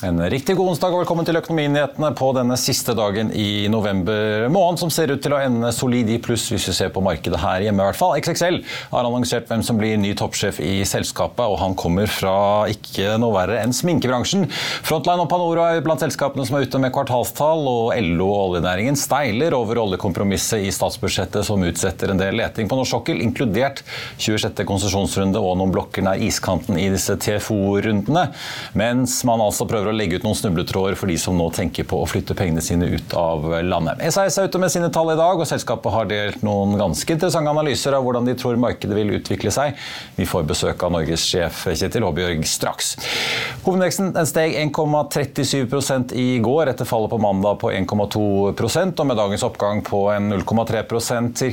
En riktig god onsdag og velkommen til Økonominyhetene på denne siste dagen i november måned, som ser ut til å ende solid i pluss hvis vi ser på markedet her hjemme. i hvert fall. XXL har annonsert hvem som blir ny toppsjef i selskapet, og han kommer fra ikke noe verre enn sminkebransjen. Frontline og Panora er blant selskapene som er ute med kvartalstall, og LO og oljenæringen steiler over oljekompromisset i statsbudsjettet som utsetter en del leting på norsk sokkel, inkludert 26. konsesjonsrunde og noen blokker nær iskanten i disse TFO-rundene, mens man altså prøver å legge ut noen snubletråder for de som nå tenker på å flytte pengene sine ut av landet. SAS er ute med sine tall i dag, og selskapet har delt noen ganske interessante analyser av hvordan de tror markedet vil utvikle seg. Vi får besøk av Norges sjef Kjetil Håbjørg straks. Hovedveksten steg 1,37 i går etter fallet på mandag på 1,2% og med dagens oppgang på en 0,3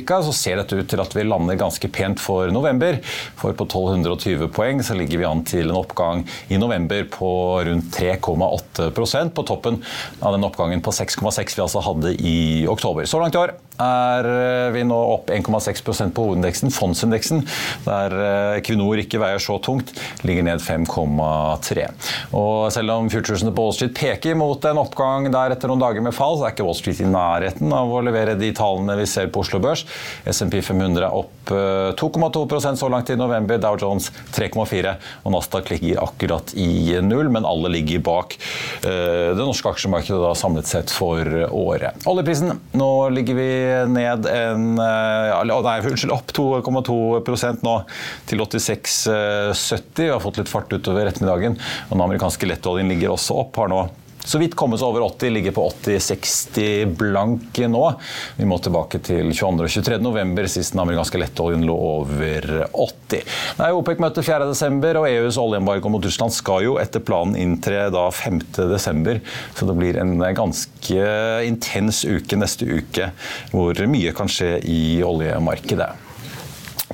ca. så ser dette ut til at vi lander ganske pent for november. For på 1220 poeng så ligger vi an til en oppgang i november på rundt 3,5 6,8% på toppen av den oppgangen på 6,6 vi altså hadde i oktober. Så langt i år er eh, vi nå opp 1,6% på hovedindeksen. Fondsindeksen, der eh, Equinor ikke veier så tungt, ligger ned 5,3. Og selv om futuresene på Wall Street peker mot en oppgang der etter noen dager med fall, så er ikke Wall Street i nærheten av å levere de tallene vi ser på Oslo Børs. SMP 500 er opp 2,2 eh, så langt i november, Dow Jones 3,4 og Nasdaq ligger akkurat i null, men alle ligger bak det norske aksjemarkedet da, samlet sett for året. Oljeprisen, nå ligger vi ned en ja, Nei, unnskyld, opp 2,2% nå til 86,70. Vi har fått litt fart utover ettermiddagen. Og den amerikanske lettoljen ligger også opp. har nå så vidt kommet seg over 80, ligger på 80-60 blank nå. Vi må tilbake til 22. og 23. november, sist den amerikanske lettoljen lå over 80. Det er OPEC-møte 4.12, og EUs oljeembargo mot Russland skal jo etter planen inntre da 5.12. Så det blir en ganske intens uke neste uke, hvor mye kan skje i oljemarkedet.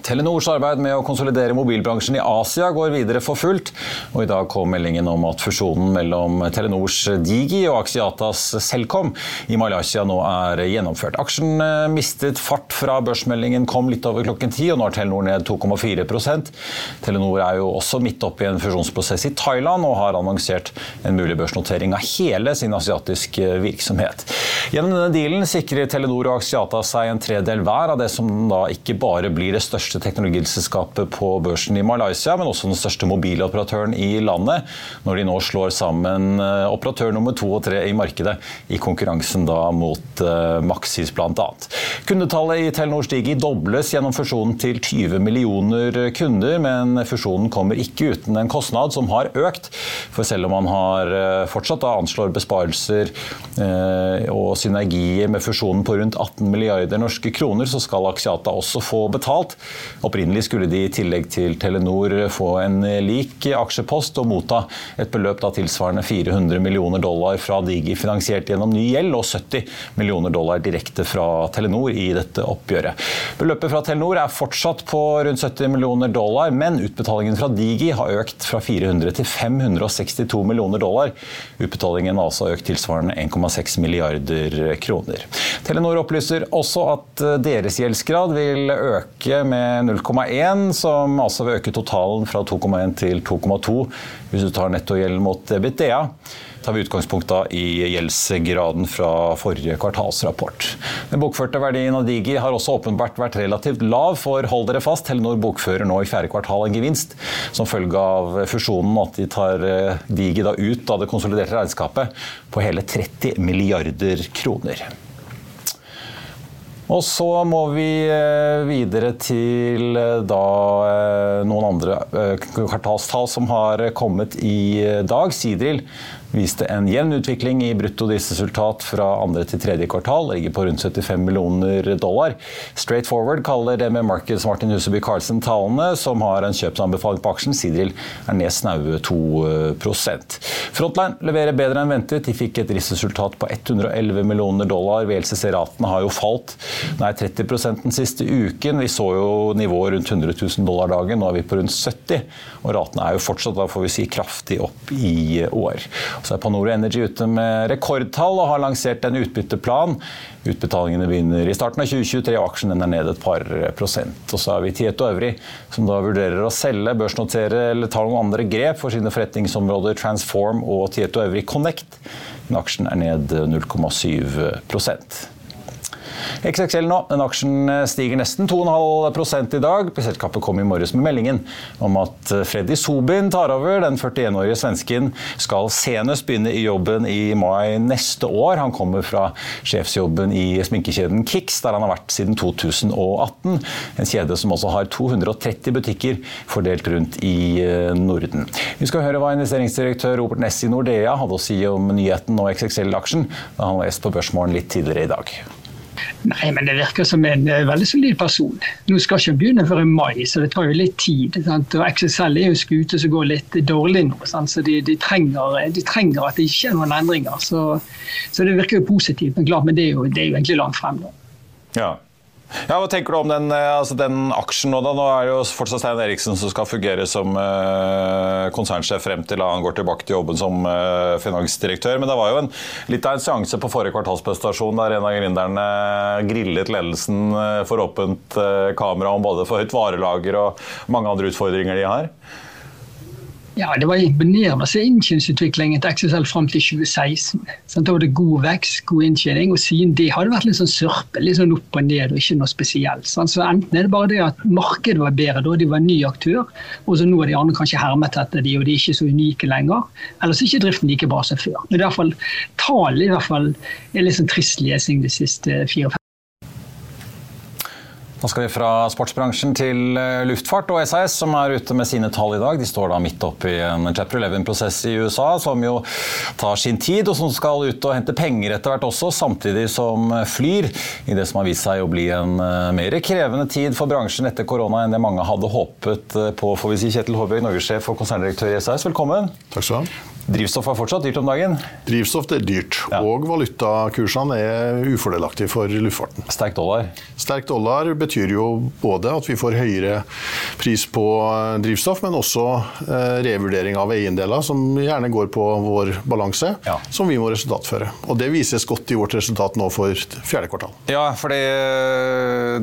Telenors arbeid med å konsolidere mobilbransjen i Asia går videre for fullt. Og I dag kom meldingen om at fusjonen mellom Telenors Digi og Axiatas Selcom i Malaysia nå er gjennomført. Aksjen eh, mistet fart fra børsmeldingen kom litt over klokken ti, og nå er Telenor ned 2,4% Telenor er jo også midt oppe i en fusjonsprosess i Thailand og har annonsert en mulig børsnotering av hele sin asiatiske virksomhet. Gjennom denne dealen sikrer Telenor og Axiata seg en tredel hver av det som da ikke bare blir det største største teknologiselskapet på børsen i Malaysia, men også den største mobiloperatøren i landet, når de nå slår sammen eh, operatør nummer to og tre i markedet i konkurransen da mot uh, Maxis bl.a. Kundetallet i Telenor Stigi dobles gjennom fusjonen til 20 millioner kunder, men fusjonen kommer ikke uten en kostnad som har økt. For selv om man har uh, fortsatt da anslår besparelser og synergier med fusjonen på rundt 18 milliarder norske kroner, så skal Axiata også få betalt. Opprinnelig skulle de i tillegg til Telenor få en lik aksjepost og motta et beløp tilsvarende 400 millioner dollar fra Digi finansiert gjennom ny gjeld, og 70 millioner dollar direkte fra Telenor i dette oppgjøret. Beløpet fra Telenor er fortsatt på rundt 70 millioner dollar, men utbetalingen fra Digi har økt fra 400 til 562 millioner dollar. Utbetalingen har altså økt tilsvarende 1,6 milliarder kroner. Telenor opplyser også at deres gjeldsgrad vil øke med med 0,1, som altså vil øke totalen fra 2,1 til 2,2 hvis du tar nettogjeld mot EBITDA tar vi utgangspunkt i gjeldsgraden fra forrige kvartalsrapport. Den bokførte verdien av Digi har også åpenbart vært relativt lav, for hold dere fast, Telenor bokfører nå i fjerde kvartal en gevinst som følge av fusjonen, at de tar eh, Digi da ut av det konsoliderte regnskapet på hele 30 milliarder kroner. Og så må vi eh, videre til eh, da noen andre kvartalstall som har kommet i dag. Sidril viste en jevn utvikling i brutto driftsresultat fra andre til tredje kvartal. Ligger på rundt 75 millioner dollar. Straight forward kaller det med Markeds Martin Huseby Carlsen tallene, som har en kjøpsanbefaling på aksjen. Sidril er ned snaue 2% Frontline leverer bedre enn ventet. De fikk et driftsresultat på 111 millioner dollar. VLCC-ratene har jo falt nær 30 den siste uken. Vi så jo nivået rundt 100 000 dollar dagen, nå er vi på rundt 70 og ratene er jo fortsatt da får vi si, kraftig opp i år. Så er Panoro Energy ute med rekordtall og har lansert en utbytteplan. Utbetalingene begynner i starten av 2023, og aksjen er ned et par prosent. Og så har vi Tieto Øvrig, som da vurderer å selge, børsnotere eller ta noen andre grep for sine forretningsområder Transform og Tieto Øvrig Connect. Men aksjen er ned 0,7 XXL nå. Den aksjen eh, stiger nesten 2,5 i dag. Selskapet kom i morges med meldingen om at eh, Freddy Sobin tar over. Den 41-årige svensken skal senest begynne i jobben i mai neste år. Han kommer fra sjefsjobben i sminkekjeden Kix, der han har vært siden 2018. En kjede som også har 230 butikker fordelt rundt i eh, Norden. Vi skal høre hva investeringsdirektør Robert Ness i Nordea hadde å si om nyheten og XXL-aksjen da han var gjest på Børsmorgen litt tidligere i dag. Nei, men det virker som en uh, veldig solid person. Nå skal ikke begynne før i mai, så det tar jo litt tid. Sant? Og XSL er jo skute som går litt dårlig nå, sant? så de, de, trenger, de, trenger, at det ikke er noen endringer. Så, så det virker jo positivt, men klart, men det er jo, det er jo egentlig langt frem. nå. Ja. Ja, Hva tenker du om den, eh, altså den aksjen nå? da? Nå er det jo fortsatt Stein Eriksen som skal fungere som uh, konsernsjef frem til han går tilbake til jobben som uh, finansdirektør. Men det var jo en, litt av en seanse på forrige kvartalspresentasjon der en av gründerne grillet ledelsen for åpent kamera om både for høyt varelager og mange andre utfordringer de har. Ja, Det var imponerende å se inntjeningsutviklingen til XSL fram til 2016. Sånn, da var det god vekst, god inntjening. og Siden det har det vært litt sånn sørpe, litt sånn opp og ned og ikke noe spesielt. Sånn, så Enten er det bare det at markedet var bedre da, de var en ny aktør, og så nå er de andre kanskje hermet etter de, og de er ikke så unike lenger. Eller så er ikke driften like bra som før. Men i hvert fall, Tallene er litt sånn trist lesing de siste fire-fem nå skal vi fra sportsbransjen til eh, luftfart og SAS, som er ute med sine tall i dag. De står da midt oppe i en chapter 11-prosess i USA, som jo tar sin tid, og som skal ut og hente penger etter hvert også, samtidig som flyr i det som har vist seg å bli en eh, mer krevende tid for bransjen etter korona enn det mange hadde håpet eh, på, får vi si. Kjetil Håbjørg, norgessjef og konserndirektør i SAS, velkommen. Takk skal du ha. Drivstoff er fortsatt dyrt om dagen? Drivstoff er dyrt, ja. og valutakursene er ufordelaktige for luftfarten. Sterk dollar? Sterk dollar betyr jo både at vi får høyere pris på eh, drivstoff, men også eh, revurdering av eiendeler, som gjerne går på vår balanse, ja. som vi må resultatføre. Og Det vises godt i vårt resultat nå for fjerde kvartal. Ja, for det,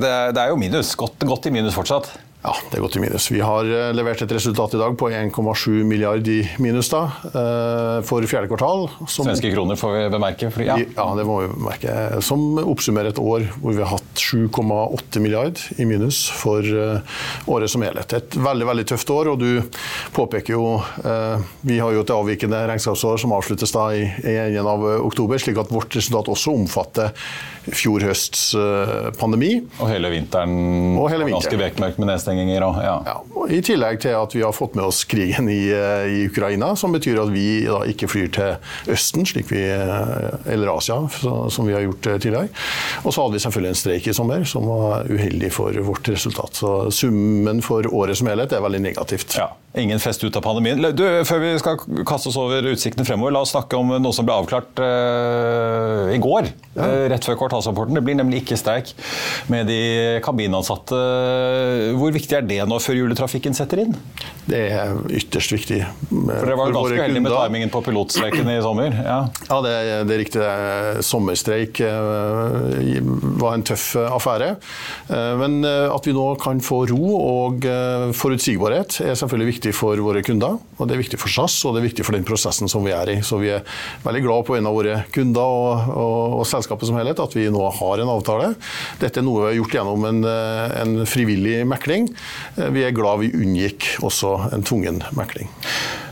det, er jo minus. Godt, godt i minus fortsatt. Ja, det er gått i minus. Vi har eh, levert et resultat i dag på 1,7 milliard i minus da, eh, for fjerde kvartal. Som, Svenske kroner får vi bemerke? Fordi, ja. ja. det må vi bemerke. Som oppsummerer et år hvor vi har hatt 7,8 milliard i minus for eh, året som helhet. Et veldig veldig tøft år, og du påpeker jo Vi har jo et avvikende regnskapsår som avsluttes da i, i enden av oktober, slik at vårt resultat også omfatter fjor høsts pandemi. Og hele vinteren, og hele vinteren. ganske vekmørkt med nedstenginger. òg. ja. Ja, I tillegg til at vi har fått med oss krigen i, eh, i Ukraina, som betyr at vi da, ikke flyr til Østen slik vi, eh, eller Asia, som vi har gjort eh, tidligere. Og så hadde vi selvfølgelig en streik i sommer som var uheldig for vårt resultat. Så summen for året som helhet er veldig negativt. Ja. Ingen fest ut av pandemien. Du, før vi skal kaste oss over utsiktene fremover, la oss snakke om noe som ble avklart uh, i går. Ja. Uh, rett før kvartalsrapporten. Det blir nemlig ikke streik med de kabinansatte. Hvor viktig er det nå før juletrafikken setter inn? Det er ytterst viktig. For Dere var ganske heldige med timingen på pilotstreiken i sommer? Ja, ja det, det, er riktig. Sommerstreik eh, var en tøff affære. Eh, men at vi nå kan få ro og forutsigbarhet er selvfølgelig viktig for våre kunder. og Det er viktig for SAS og det er viktig for den prosessen som vi er i. Så vi er veldig glad på en av våre kunder og, og, og selskapet som helhet at vi nå har en avtale. Dette er noe vi har gjort gjennom en, en frivillig mekling. Vi er glad vi unngikk også en tvungen mekling.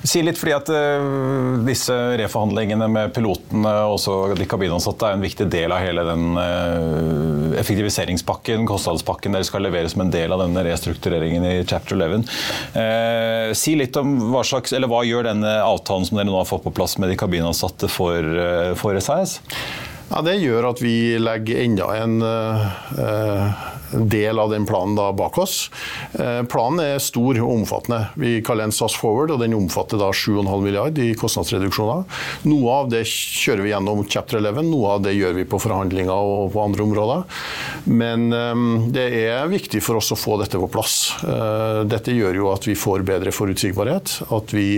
Si litt fordi at uh, disse reforhandlingene med pilotene og de kabinansatte er en viktig del av hele den effektiviseringspakken, kostnadspakken dere skal levere som en del av denne restruktureringen i chapter 11. Uh, eh, si litt om hva slags, eller hva gjør denne avtalen som dere nå har fått på plass med de kabinansatte for, for SAS? Ja, Det gjør at vi legger enda en uh, del av den planen da bak oss. Eh, planen er stor og omfattende. Vi kaller den SAS Forward, og den omfatter da 7,5 milliard i kostnadsreduksjoner. Noe av det kjører vi gjennom chapter 11, noe av det gjør vi på forhandlinger og på andre områder. Men eh, det er viktig for oss å få dette på plass. Eh, dette gjør jo at vi får bedre forutsigbarhet, at vi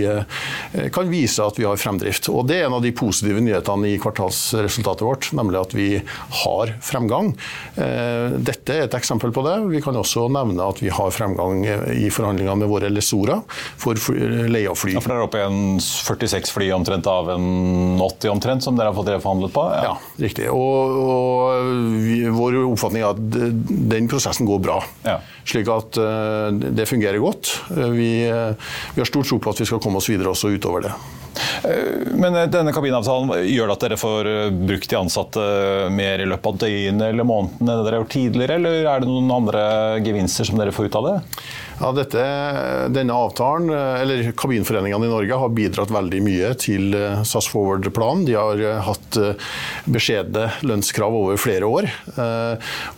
kan vise at vi har fremdrift. Og det er en av de positive nyhetene i kvartalsresultatet vårt, nemlig at vi har fremgang. Dette er et eksempel på det. Vi kan også nevne at vi har fremgang i forhandlingene med våre lessorer for leie av fly. Ja, for dere er oppe i en 46 fly omtrent av en 80 omtrent, som dere har fått forhandlet på? Ja, ja riktig. Og, og vi, vår oppfatning er at den prosessen går bra. Ja. Slik at uh, det fungerer godt. Vi, uh, vi har stort tro på at vi skal komme oss videre også utover det. Eh, men eh, denne kabinavtalen gjør det at dere får eh, brukt de ansatte mer i løpet av døgnet eller månedene enn dere har gjort tidligere, eller er det noen andre gevinster som dere får ut av det? Ja, dette, denne avtalen, eller Kabinforeningene i Norge har bidratt veldig mye til eh, SAS Forward-planen. De har eh, hatt eh, beskjedne lønnskrav over flere år.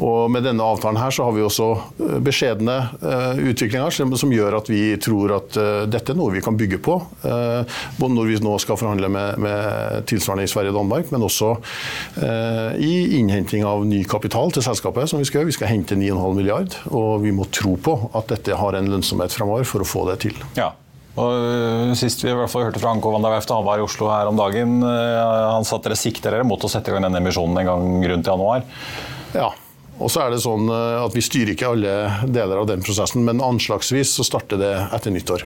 Og med denne avtalen her så har vi også beskjedne utviklinger som gjør at vi tror at dette er noe vi kan bygge på. Både når vi nå skal forhandle med, med tilsvarende i Sverige og Danmark, men også i innhenting av ny kapital til selskapet. som Vi skal gjøre. Vi skal hente 9,5 milliard, og vi må tro på at dette har har en lønnsomhet fremover for å få det til. Ja. Og øh, Sist vi i hvert fall hørte fra Anko Van der Weft, han var i Oslo her om dagen. han sa at dere sikter dere mot å sette i gang denne emisjonen en gang rundt januar. Ja, og så er det sånn øh, at Vi styrer ikke alle deler av den prosessen, men anslagsvis så starter det etter nyttår.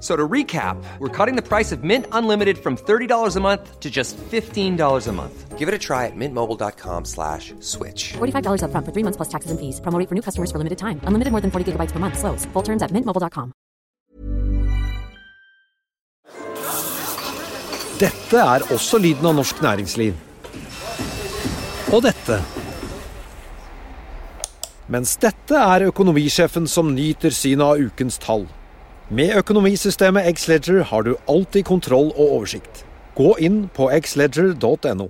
So to recap, we're cutting the price of Mint Unlimited from $30 a month to just $15 a month. Give it a try at mintmobile.com slash switch. $45 up front for three months plus taxes and fees. Promo for new customers for limited time. Unlimited more than 40 gigabytes per month. Slows. Full terms at mintmobile.com. Dette er også lyden av norsk næringsliv. Og dette. Mens dette er økonomisjefen som nyter synet av ukens tall. Med økonomisystemet Xledger har du alltid kontroll og oversikt. Gå inn på xledger.no.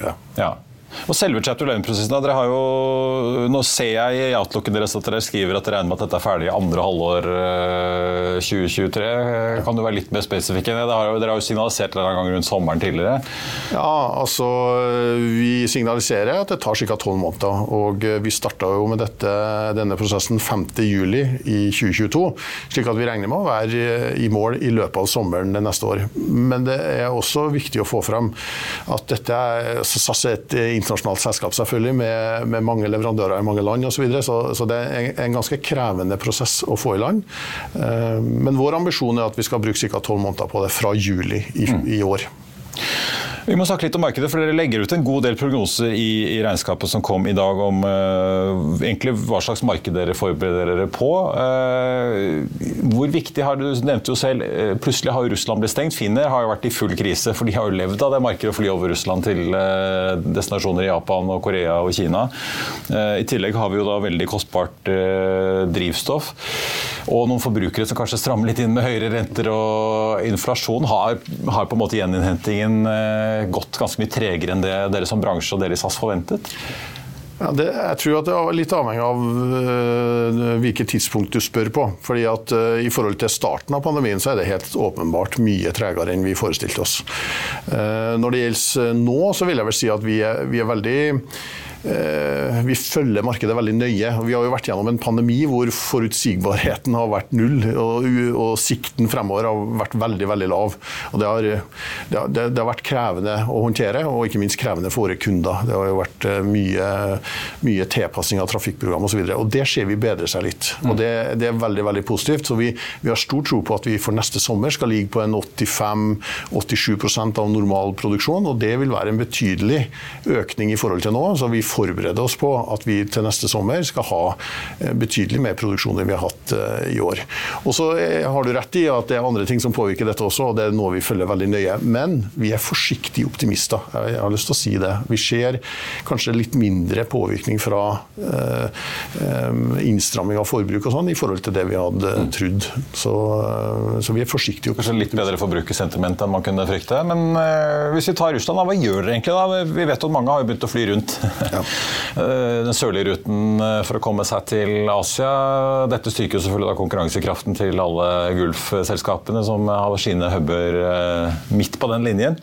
Ja. ja. Og selve chapter 11-prosessen, dere har jo, Nå ser jeg i outlooken deres at dere skriver at dere regner med at dette er ferdig i andre halvår 2023. Eh, kan du være litt mer spesifikk enn det? Dere har jo, signalisert det en gang rundt sommeren tidligere. Ja, altså Vi signaliserer at det tar ca. tolv måneder. Og vi starta jo med dette, denne prosessen 5.7 i 2022. Slik at vi regner med å være i mål i løpet av sommeren neste år. Men det er også viktig å få fram at dette er SAS er et internasjonalt selskap selvfølgelig, med, med mange leverandører i mange land osv. Så, så Så det er en ganske krevende prosess å få i land. Eh, men vår ambisjon er at vi skal bruke ca. tolv måneder på det fra juli i, i år. Vi må snakke litt om markedet, for Dere legger ut en god del prognoser i, i regnskapet som kom i dag om uh, egentlig hva slags marked dere forbereder dere på. Uh, hvor viktig har du, nevnt jo selv, uh, plutselig har jo Russland blitt stengt. Finner har jo vært i full krise, for de har jo levd av det markedet å fly over Russland til destinasjoner i Japan, og Korea og Kina. I tillegg har vi jo da veldig kostbart drivstoff. Og noen forbrukere som kanskje strammer litt inn med høyere renter og inflasjon, har, har på en måte gjeninnhentingen gått ganske mye tregere enn det dere som bransje og dere i SAS forventet? Ja, det, jeg tror at det er litt avhengig av øh, hvilket tidspunkt du spør på. Fordi at øh, I forhold til starten av pandemien så er det helt åpenbart mye tregere enn vi forestilte oss. Uh, når det gjelder nå, så vil jeg vel si at vi er, vi er veldig Eh, vi følger markedet veldig nøye. Vi har jo vært gjennom en pandemi hvor forutsigbarheten har vært null, og, og sikten fremover har vært veldig veldig lav. Og det har, det, har, det har, vært krevende å håndtere, og ikke minst krevende for våre kunder. Det har jo vært eh, mye, mye tilpassing av trafikkprogram osv. Og, så og det ser vi bedre seg litt. Og det, det er veldig veldig positivt. Så vi, vi, har stor tro på at vi for neste sommer skal ligge på en 85-87 av normal produksjon, og det vil være en betydelig økning i forhold til nå. så vi forberede oss på at vi til neste sommer skal ha eh, betydelig mer produksjon enn vi har hatt eh, i år. Og så eh, har du rett i at det er andre ting som påvirker dette også, og det er noe vi følger veldig nøye. Men vi er forsiktige optimister. Jeg har lyst til å si det. Vi ser kanskje litt mindre påvirkning fra innstramming av forbruk og sånn i forhold til det vi hadde mm. trodd. Så, så vi er forsiktige. Kanskje litt bedre forbrukersentiment enn man kunne frykte. Men hvis vi tar Russland, da, hva gjør dere egentlig da? Vi vet at mange har begynt å fly rundt. Ja. Eh, den sørlige ruten eh, for å komme seg til Asia. Dette styrker selvfølgelig da konkurransekraften til alle Gulf-selskapene som har sine huber eh, midt på den linjen.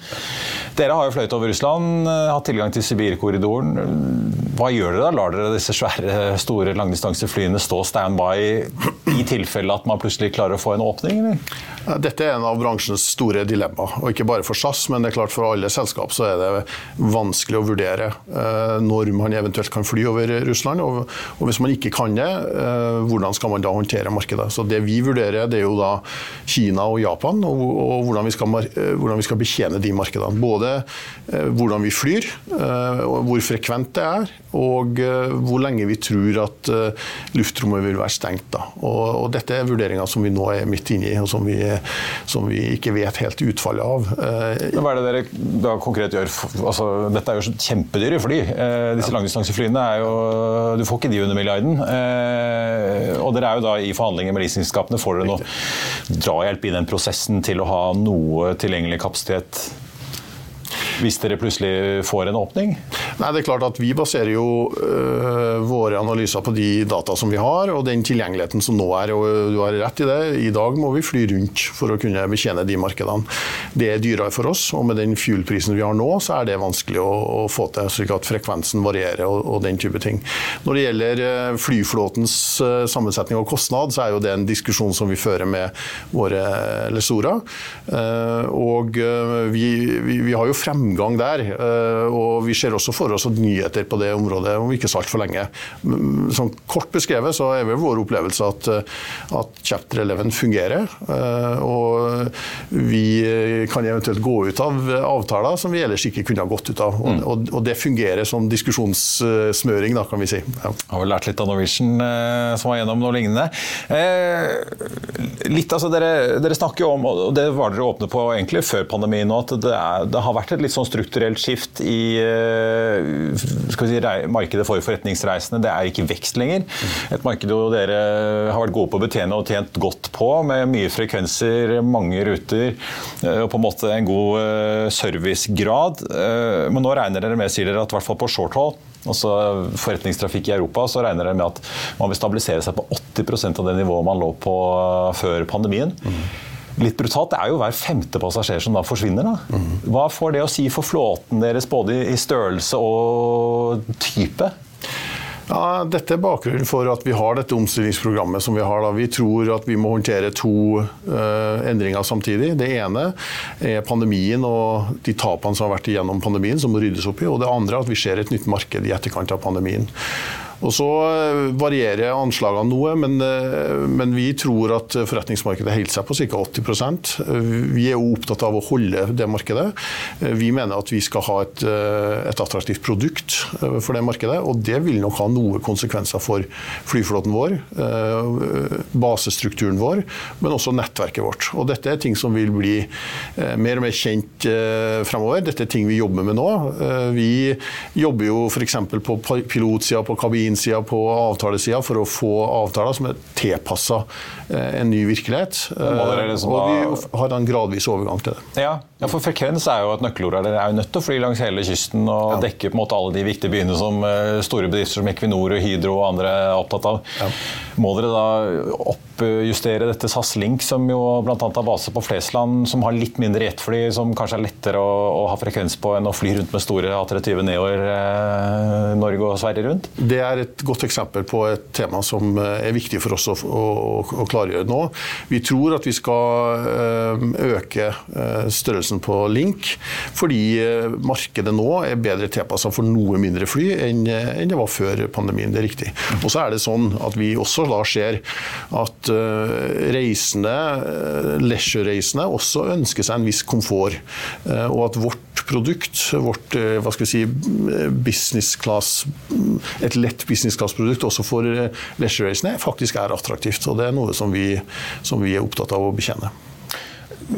Dere har jo fløyet over Russland, hatt tilgang til Sibirkorridoren. Hva gjør dere da? Lar dere disse svære, store langdistanseflyene stå standby i tilfelle at man plutselig klarer å få en åpning? Eller? Dette er en av bransjens store dilemmaer. Og ikke bare for SAS, men det er klart for alle selskap så er det vanskelig å vurdere når man eventuelt kan fly over Russland. Og, og hvis man ikke kan det, eh, hvordan skal man da håndtere markedet? Så Det vi vurderer, det er jo da Kina og Japan, og, og hvordan, vi skal, eh, hvordan, vi skal, betjene de markedene. Både eh, hvordan vi flyr, hvor frekvent det er, og hvor lenge vi tror at luftrommet vil være stengt. Da. Og Dette er vurderinger som vi nå er midt inne i, og som vi, som vi ikke vet helt utfallet av. Men Hva er det dere da konkret gjør? Altså, dette er jo kjempedyre fly. Disse langdistanseflyene er jo Du får ikke de under milliarden. Eh, og dere er jo da i forhandlinger med leasingselskapene. Får dere noe drahjelp i den prosessen til å ha noe tilgjengelig kapasitet hvis dere plutselig får en åpning? Nei, det er klart at Vi baserer jo øh, våre analyser på de data som vi har, og den tilgjengeligheten som nå er. og Du har rett i det. I dag må vi fly rundt for å kunne betjene de markedene. Det er dyrere for oss, og med den fuel-prisen vi har nå, så er det vanskelig å, å få til. slik at frekvensen varierer og, og, den type ting. Når det gjelder øh, flyflåtens øh, sammensetning og kostnad, så er jo det en diskusjon som vi fører med våre lesorer. Og vi, vi, vi har jo fremgang der. og vi ser også for oss nyheter på det området om ikke så altfor lenge. Sånn kort beskrevet så er vel vår opplevelse at, at chapter 11 fungerer. Eh, og vi kan eventuelt gå ut av avtaler som vi ellers ikke kunne ha gått ut av. Mm. og, og det fungerer som diskusjonssmøring, da, kan vi si. Ja. Har vel lært litt av Norwegian eh, som var gjennom noe lignende. Eh, litt, altså, dere, dere, snakker jo om, og det var dere åpne på egentlig før pandemien, at det, er, det har vært et litt sånn strukturelt skift i vi si, markedet for forretningsreisende. Det er ikke vekst lenger. Et marked jo dere har vært gode på å betjene og tjent godt på, med mye frekvenser, mange ruter eh, og på en måte en god eh, servicegrad. Eh, men nå regner dere med, sier dere, at i hvert fall på short hold altså forretningstrafikk i Europa, så regner dere med at man vil stabilisere seg på 80% av det nivået man lå på før pandemien. Mm litt brutalt, det er jo hver femte passasjer som da forsvinner. Da. Hva får det å si for flåten deres, både i størrelse og type? Ja, dette er bakgrunnen for at vi har dette omstillingsprogrammet som vi har. Da. Vi tror at vi må håndtere to uh, endringer samtidig. Det ene er pandemien og de tapene som har vært igjennom pandemien, som må ryddes opp i. Og det andre er at vi ser et nytt marked i etterkant av pandemien. Og Så eh, varierer anslagene noe, men, eh, men, vi tror at forretningsmarkedet holder seg på ca. 80% Vi er jo opptatt av å holde det markedet. Eh, vi mener at vi skal ha et, et attraktivt produkt for det markedet, og det vil nok ha noen konsekvenser for flyflåten vår, basestrukturen vår, men også nettverket vårt. Og Dette er ting som vil bli mer og mer kjent fremover. Dette er ting vi jobber med nå. Vi jobber jo f.eks. på pilotsida, på kabinen din side på avtalesida for å få avtaler som er tilpassa en ny virkelighet. Liksom og vi har en gradvis overgang til det. Ja, ja for frekvens er jo et nøkkelord. Dere er jo nødt til å fly langs hele kysten og ja. dekke på en måte alle de viktige byene som store bedrifter som Equinor og Hydro og andre er opptatt av. Ja. Må dere da oppjustere dette SAS Link, som jo bl.a. har base på Flesland, som har litt mindre jetfly, som kanskje er lettere å, å ha frekvens på enn å fly rundt med store A320 Neoer eh, Norge og Sverige rundt? Det er et godt eksempel på et tema som eh, er viktig for oss å, å, å klargjøre nå. Vi tror at vi skal eh, øke eh, størrelsen på Link, fordi markedet nå er bedre tilpassa for noe mindre fly enn, enn det var før pandemien. Det er riktig. Og så er det sånn at vi også da ser at reisende, leisure-reisende også ønsker seg en viss komfort. Og at vårt produkt, vårt hva skal vi si, business class, et lett business class-produkt også for leisure-racene, faktisk er attraktivt. Og det er noe som vi, som vi er opptatt av å bekjenne.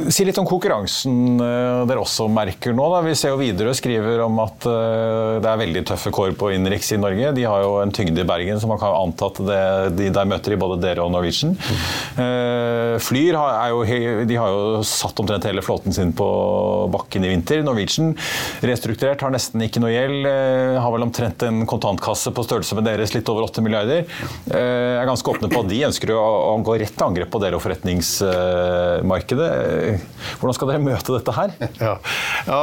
Si litt om konkurransen eh, dere også merker nå. Da. Vi ser jo Widerøe skriver om at eh, det er veldig tøffe kår på innenriks i Norge. De har jo en tyngde i Bergen, så man kan anta at det, de der møter i både dere og Norwegian. Mm. Flyr har jo, de har jo satt omtrent hele flåten sin på bakken i vinter. Norwegian restrukturert, har nesten ikke noe gjeld. Har vel omtrent en kontantkasse på størrelse med deres, litt over 8 milliarder. Er ganske åpne på at de ønsker å gå rett til angrep på dere og forretningsmarkedet. Hvordan skal dere møte dette her? Ja. ja.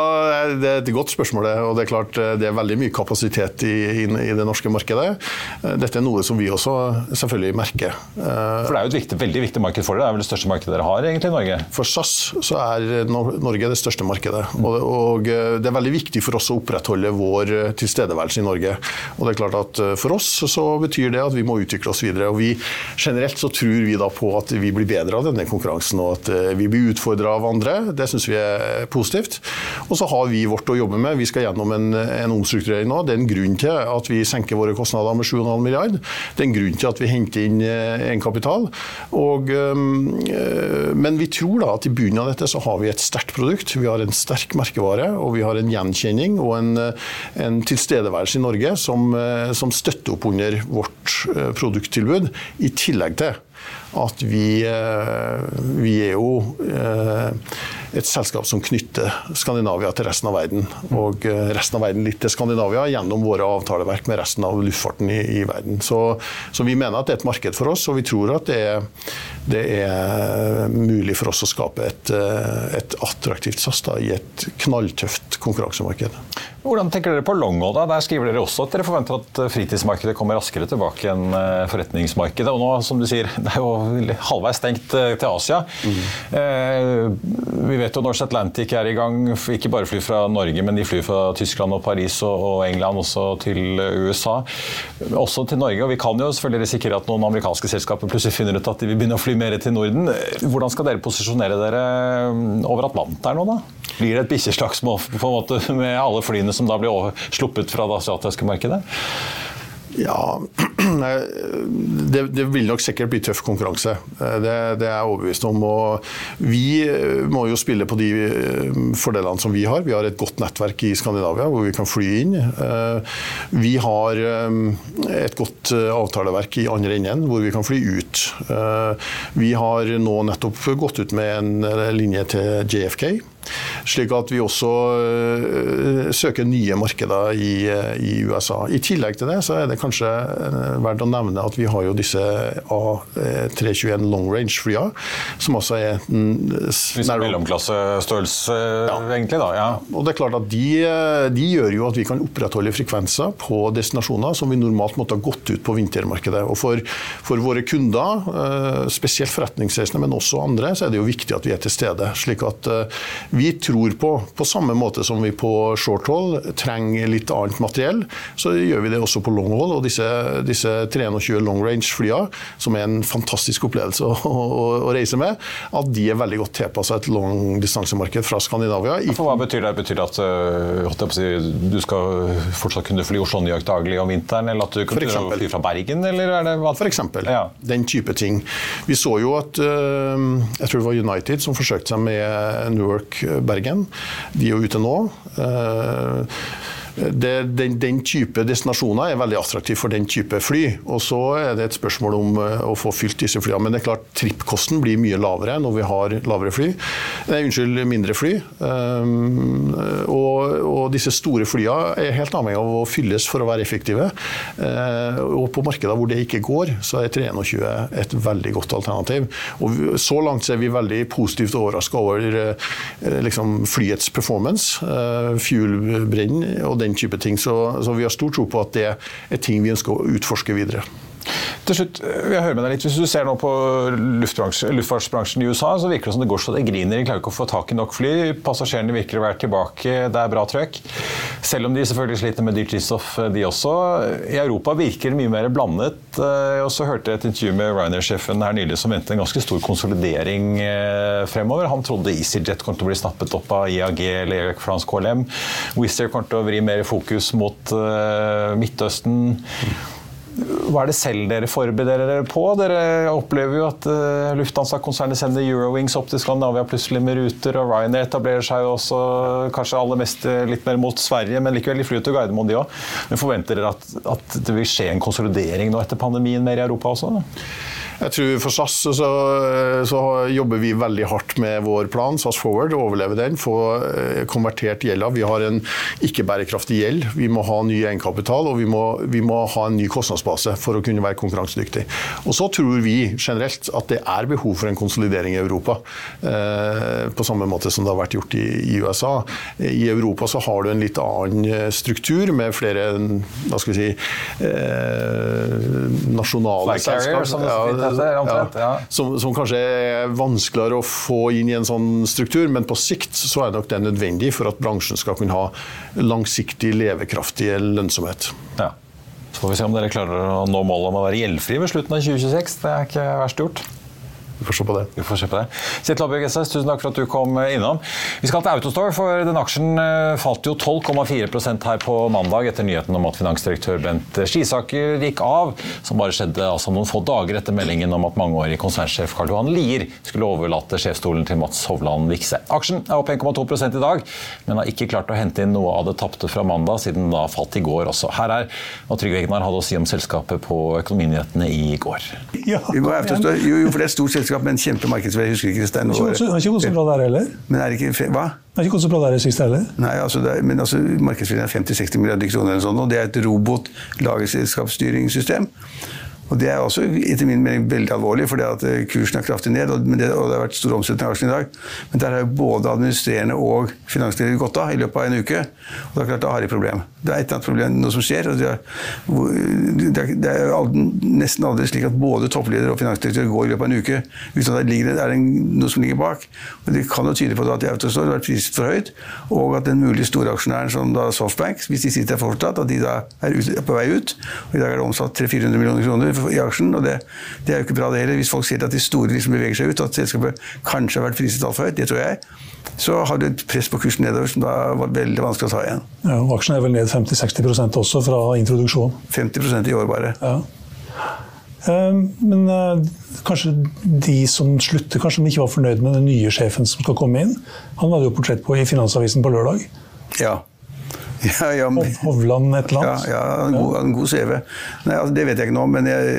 Det er et godt spørsmål. og Det er klart det er veldig mye kapasitet i, i, i, det norske markedet. Dette er noe som vi også selvfølgelig merker. For Det er jo et viktig, veldig viktig marked for dere. Det er vel det største markedet dere har egentlig i Norge? For SAS så er Norge det største markedet. Og, og det er veldig viktig for oss å opprettholde vår tilstedeværelse i Norge. Og det er klart at For oss så betyr det at vi må utvikle oss videre. og vi Generelt så tror vi da på at vi blir bedre av denne konkurransen, og at vi blir utfordra av andre. Det syns vi er positivt. Og så har vi vårt å jobbe med. Vi skal gjennom en, en omstrukturering nå. Det er en grunn til at vi senker våre kostnader med 7,5 milliard. Det er en grunn til at vi henter inn eh, egenkapital. Øh, men vi tror da at i bunnen av dette så har vi et sterkt produkt. Vi har en sterk merkevare, og vi har en gjenkjenning og en, en tilstedeværelse i Norge som, eh, som støtter opp under vårt eh, produkttilbud, i tillegg til at vi, eh, vi er jo eh, et selskap som knytter Skandinavia til resten av verden. Og eh, resten av verden litt til Skandinavia gjennom våre avtaleverk med resten av luftfarten i, i verden. Så, så, vi mener at det er et marked for oss, og vi tror at det er, det er mulig for oss å skape et, et attraktivt SAS da, i et knalltøft konkurransemarked. Hvordan tenker dere på long-haul? Der skriver dere også at dere forventer at fritidsmarkedet kommer raskere tilbake enn forretningsmarkedet. Og nå, som du sier, det er jo halvveis stengt eh, til Asia. Mm. Vi vet jo Norse Atlantic er i gang. Ikke bare fly fra Norge, men de flyr fra Tyskland og Paris og England også til USA. Også til Norge. Og vi kan jo selvfølgelig risikere at noen amerikanske selskaper plutselig finner ut at de vil begynne å fly mer til Norden. Hvordan skal dere posisjonere dere over Atlanteren nå, da? Blir det et bikkjeslagsmål med alle flyene som da blir sluppet fra det asiatiske markedet? Ja, det, det, vil nok sikkert bli tøff konkurranse. Det, det, er jeg overbevist om. Og vi må jo spille på de eh, fordelene som vi har. Vi har et godt nettverk i Skandinavia hvor vi kan fly inn. Eh, vi har eh, et godt avtaleverk i andre enden hvor vi kan fly ut. Vi har nå nettopp gått ut med en linje til JFK. Slik at vi også uh, søker nye markeder i, uh, i, USA. I tillegg til det så er det kanskje uh, verdt å nevne at vi har jo disse A321 long range-flya, som også er Mellomklassestørrelse, ja. egentlig, da. Ja. Og det er klart at de, de, gjør jo at vi kan opprettholde frekvenser på destinasjoner som vi normalt måtte ha gått ut på vintermarkedet. Og for, for våre kunder, spesielt forretningsreisende, men også andre, så er det jo viktig at vi er til stede. slik at vi tror på, på samme måte som vi på short hold trenger litt annet materiell, så gjør vi det også på long hold. Og disse, disse 23 long range-flyene, som er en fantastisk opplevelse å, å, å, reise med, at de er veldig godt tilpassa et langdistansemarked fra Skandinavia. For hva betyr det? Betyr det at uh, si, du skal fortsatt kunne fly Oslo-New York daglig om vinteren, eller at du kan fly fra Bergen? Eller er det hva? For eksempel. Ja. Den type ting. Vi så jo at uh, jeg tror det var United som forsøkte seg med Newark Bergen. De er jo ute nå. Eh, det, den, den, type destinasjoner er veldig attraktiv for den type fly. Og så er det et spørsmål om uh, å få fylt disse flyene. Men det er klart trippkosten blir mye lavere når vi har lavere fly. Nei, unnskyld, mindre fly. Um, og, og, disse store flyene er helt avhengig av å fylles for å være effektive. Uh, og på markeder hvor det ikke går, så er 321 et veldig godt alternativ. Og så langt er vi veldig positivt overraska over uh, liksom flyets performance, fuel-brenn og den type ting. Så, så vi har stor tro på at det er ting vi ønsker å utforske videre. Til slutt, vil jeg høre med deg litt. Hvis du ser nå på luftfartsbransjen i USA, så virker det som det går så det griner. De klarer ikke å få tak i nok fly. Passasjerene virker å være tilbake. Det er bra trøkk. Selv om de selvfølgelig sliter med dyrt drivstoff, de også. I Europa virker det mye mer blandet. Og så hørte jeg et intervju med Ryanair-sjefen her nylig som ventet en ganske stor konsolidering eh, fremover. Han trodde EasyJet kom til å bli snappet opp av IAG eller Air France KLM. Wizz Air kommer til å vri mer fokus mot Midtøsten. Hva er det selv dere forbereder dere på? Dere opplever jo at uh, Lufthansa-konsernet sender Eurowings opp til Skandinavia plutselig med ruter, og Ryanair etablerer seg jo også kanskje aller mest eh, litt mer mot Sverige, men likevel de flyr til Gardermoen, de òg. Men forventer dere at, at, det vil skje en konsolidering nå etter pandemien mer i Europa også? Da? Jeg tror For SAS så, så, jobber vi veldig hardt med vår plan, SAS Forward, overleve den, få eh, konvertert gjelda. Vi har en ikke-bærekraftig gjeld. Vi må ha ny egenkapital og vi må, vi må, ha en ny kostnadsbase for å kunne være konkurransedyktig. Og Så tror vi generelt at det er behov for en konsolidering i Europa. Eh, på samme måte som det har vært gjort i, i, USA. I Europa så har du en litt annen eh, struktur med flere hva skal vi si, nasjonale selskap omtrent. Ja, som, som, kanskje er vanskeligere å få inn i en sånn struktur, men på sikt så er nok det nødvendig for at bransjen skal kunne ha langsiktig, levekraftig lønnsomhet. Ja. Så får vi se om dere klarer å nå målet om å være gjeldfri ved slutten av 2026. Det er ikke verst gjort. Vi får se på det. Vi får se på det. Kjetil Abbjørg SS, tusen takk for at du kom innom. Vi skal til Autostore, for den aksjen eh, falt jo 12,4% her på mandag etter nyheten om at finansdirektør Bent Skisaker gikk av, som bare skjedde altså noen få dager etter meldingen om at mangeårig konsernsjef Karl Johan Lier skulle overlate sjefsstolen til Mats Hovland Vikse. Aksjen er opp 1,2 i dag, men har ikke klart å hente inn noe av det tapte fra mandag, siden den da falt i går også. Her er hva Trygve Egnar hadde å si om selskapet på Økonominyhetene i går. Ja, jo, jo, for det er stort selskap selskap med en kjempemarkedsverdi. Jeg husker ikke Stein har ikke gått så bra der heller. Men er ikke, hva? Det har ikke gått så bra der i siste heller. Nei, altså, er, men altså, markedsverdien er 50-60 milliarder kroner, eller sånt, og det er et robot-lagerselskapsstyringssystem. Og Det er også etter min mening veldig alvorlig, fordi at kursen er kraftig ned. Og det, og det har vært stor omsetning av aksjene i dag. Men der har jo både administrerende og finansleder gått av i løpet av en uke. Og det er klart, da har de problem. Det er et eller annet problem, noe som skjer. og Det er, det er nesten aldri slik at både toppleder og finansdirektør går i løpet av en uke uten at det ligger, er noe som ligger bak. Og Det kan jo tyde på at Autostore har vært priset for høyt, og at den mulige storaksjonæren som da Softbank, hvis de sitter der fortsatt, at de da er på vei ut. Og I dag er det omsatt 300-400 millioner kroner i aksjen. og det, det, er jo ikke bra det heller. Hvis folk sier at de store liksom beveger seg ut, og at selskapet kanskje har vært priset altfor høyt, det tror jeg, så har du et press på kursen nedover som da var veldig vanskelig å ta igjen. Ja, og Aksjen er vel ned 50-60% også fra introduksjon? 50% i år bare. Ja. Ehm, men eh, kanskje de som slutter, kanskje de ikke var fornøyd med den nye sjefen som skal komme inn. Han hadde jo portrett på i Finansavisen på lørdag. Ja. Ja, ja, men, Hovland et eller annet? Ja, ja en, god, en god CV. Nei, altså, det vet jeg ikke nå, men jeg,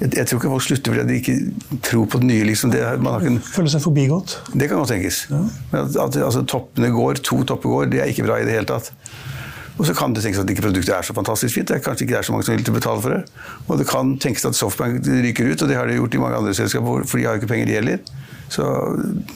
jeg, jeg, tror ikke folk slutter fordi de ikke tror på det nye. Liksom. Det, ikke, Føler seg forbigått? Det kan godt tenkes. Ja. Men at, at altså, toppene går, to topper går, det er ikke bra i det hele tatt. Og så kan det tenkes at ikke produktet er så fantastisk fint. Det er kanskje ikke er så mange som vil betale for det. Og det kan tenkes at Softbank ryker ut, og det har de gjort i mange andre selskaper, for de har jo ikke penger, de heller. Så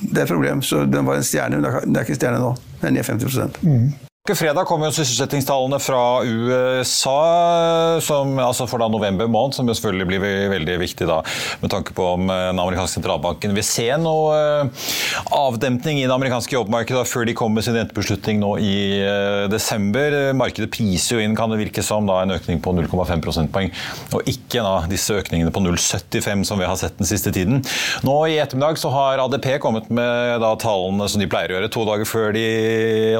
det er et problem. Så den var en stjerne, men det er ikke stjerne nå. Den er ned 50 mm. Fredag kommer jo sysselsettingstallene fra USA som, altså for da november måned, som selvfølgelig blir veldig viktig da, med tanke på om eh, den amerikanske sentralbanken vil se noe eh, avdempning i det amerikanske jobbmarkedet før de kommer med sin rentebeslutning nå i eh, desember. Markedet priser jo inn, kan det virke som, da, en økning på 0,5 prosentpoeng, og ikke da, disse økningene på 0,75 som vi har sett den siste tiden. Nå i ettermiddag så har ADP kommet med da, tallene som de pleier å gjøre, to dager før de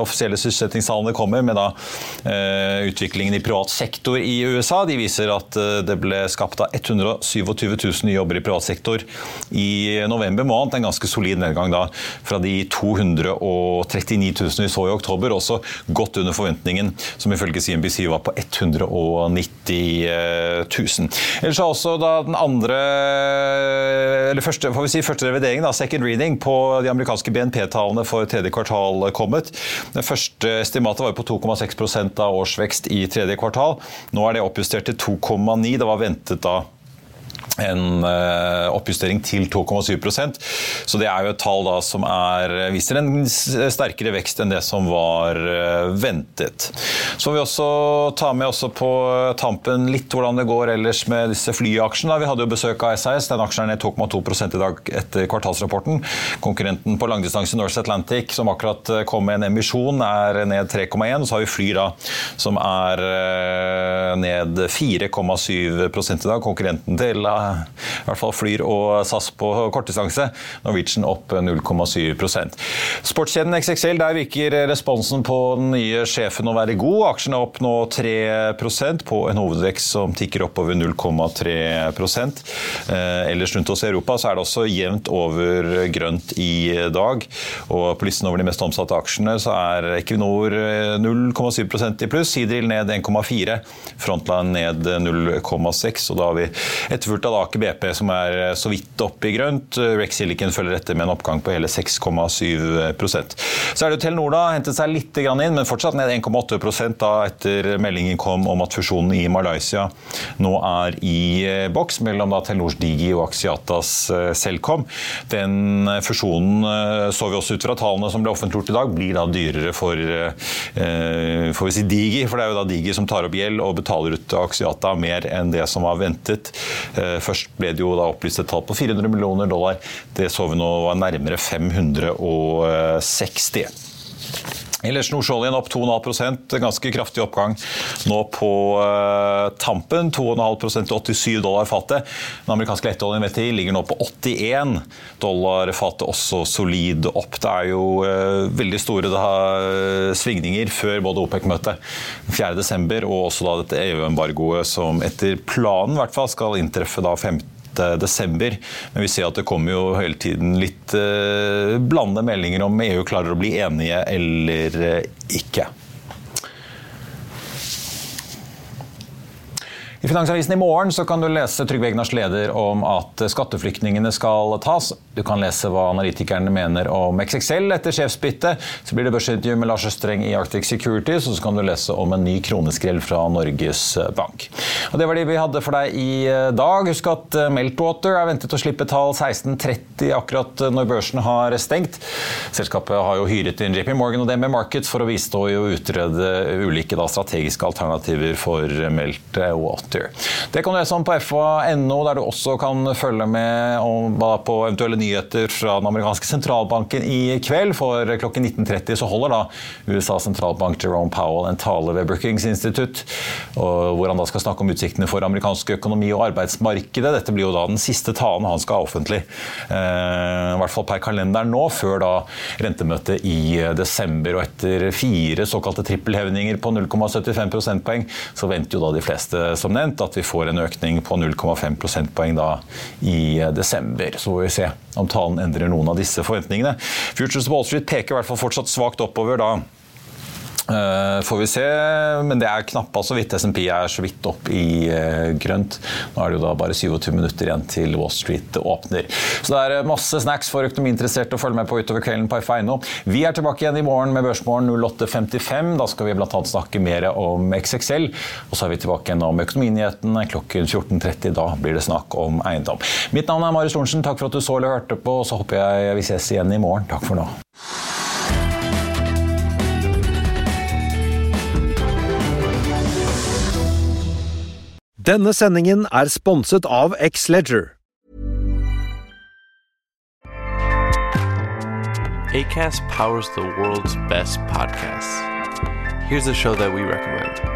offisielle sysselsettingstallene BNP-tallene kommer, med da uh, utviklingen i privat sektor i USA. De viser at uh, det ble skapt av 127 000 nye jobber i privat sektor i november måned. En ganske solid nedgang da fra de 239 000 vi så i oktober, også godt under forventningen, som ifølge CNBC var på 190 000. Ellers har også da den andre, eller første, får vi si, første revideringen, da, second reading, på de amerikanske BNP-tallene for tredje kvartal kommet. Den første estimatet var på 2,6 av årsvekst i tredje kvartal. Nå er det oppjustert til 2,9. Det var ventet da en eh, oppjustering til 2,7% Så det er jo et tall da som er, viser en sterkere vekst enn det som var eh, ventet. Så vil vi også ta med også på tampen litt hvordan det går ellers med disse flyaksjene. Vi hadde jo besøk av SAS. Den aksjen er ned 2,2 i dag etter kvartalsrapporten. Konkurrenten på langdistanse Norse Atlantic, som akkurat eh, kom med en emisjon, er ned 3,1. Så har vi Fly da, som er ned 4,7 i dag. Konkurrenten til i hvert fall Flyr og SAS på kortdistanse. Norwegian opp 0,7% Sportskjeden XXL, der virker responsen på den nye sjefen å være god. Aksjene opp nå 3% på en hovedvekst som tikker oppover 0,3 eh, Ellers rundt oss i Europa så er det også jevnt over grønt i dag. Og på listen over de mest omsatte aksjene så er Equinor 0,7 eh, i pluss, Sidril ned 1,4, Frontline ned 0,6. Og da har vi etterfulgt av Aker BP som er eh, så vidt oppe i grønt. Rex Silicon følger etter med en oppgang på hele 6,7% Så er det Telenor da, hentet seg litt inn, men fortsatt ned 1,8 da etter meldingen kom om at fusjonen i Malaysia nå er i eh, boks mellom da Telenors Digi og Axiatas eh, Selcom. Den fusjonen så vi også ut fra tallene som ble offentliggjort i dag, blir da dyrere for vi si Digi, for det er jo da Digi som tar opp gjeld og betaler ut Axiata mer enn det som var ventet. Først ble det jo da opplyst et tall på 400 millioner dollar. Det så vi nå var nærmere 560. Ellers Nordsjøoljen opp 2,5% ganske kraftig oppgang nå på uh, tampen. 2,5 til 87 dollar fatet. Den amerikanske lettoljen VTI ligger nå på 81 dollar fatet, også solid opp. Det er jo uh, veldig store da, svingninger før både OPEC-møtet 4.12. og også da dette EU-embargoet som etter planen i hvert fall skal inntreffe da 15 desember. Men vi ser at det kommer jo hele tiden litt eh, blandede meldinger om EU klarer å bli enige eller eh, ikke. I Finansavisen i morgen så kan du lese Trygve Egnars leder om at skatteflyktningene skal tas. Du kan lese hva analytikerne mener om XXL etter sjefsbyttet. Så blir det børsintervju med Lars Østreng i Arctic Securities, og så kan du lese om en ny kroneskrill fra Norges Bank. Og Det var de vi hadde for deg i eh, dag. Husk at eh, Meltwater er ventet å slippe tall 16.30 akkurat eh, når børsen har stengt. Selskapet har jo hyret inn JP Morgan og DNB Markets for å bistå i å utrede ulike da, strategiske alternativer for Meltwater. Twitter. Det kan du lese om på fa.no, der du også kan følge med om, på eventuelle nyheter fra den amerikanske sentralbanken i kveld. For klokken 19.30 så holder da USAs sentralbank Jerome Powell en tale ved Brookings institutt, hvor han da skal snakke om utsiktene for amerikansk økonomi og arbeidsmarkedet. Dette blir jo da den siste talen han skal ha offentlig, eh, i hvert fall per kalenderen nå, før da rentemøtet i desember. Og etter fire såkalte trippelhevninger på 0,75 prosentpoeng, så venter jo da de fleste som nevnt at vi får en økning på 0,5 prosentpoeng da i desember. Så får vi se om talen endrer noen av disse forventningene. Futures Wall Street peker i hvert fall fortsatt svakt oppover da Uh, får vi se, men det er knappa så vidt. SMP er så vidt opp i uh, grønt. Nå er det jo da bare 27 minutter igjen til Wall Street åpner. Så det er eh, masse snacks for økonomiinteresserte å følge med på utover kvelden på F1. Vi er tilbake igjen i morgen med Børsmorgen 08.55. Da skal vi bl.a. snakke mer om XXL. Og så er vi tilbake igjen om økonominyhetene klokken 14.30. Da blir det snakk om eiendom. Mitt navn er Marius Lorentzen. Takk for at du så eller hørte på. Så håper jeg vi ses igjen i morgen. Takk for nå. Denne sendingen er sponset av X-Leger. ACAST powers the world's best podcasts. Here's a show that we recommend.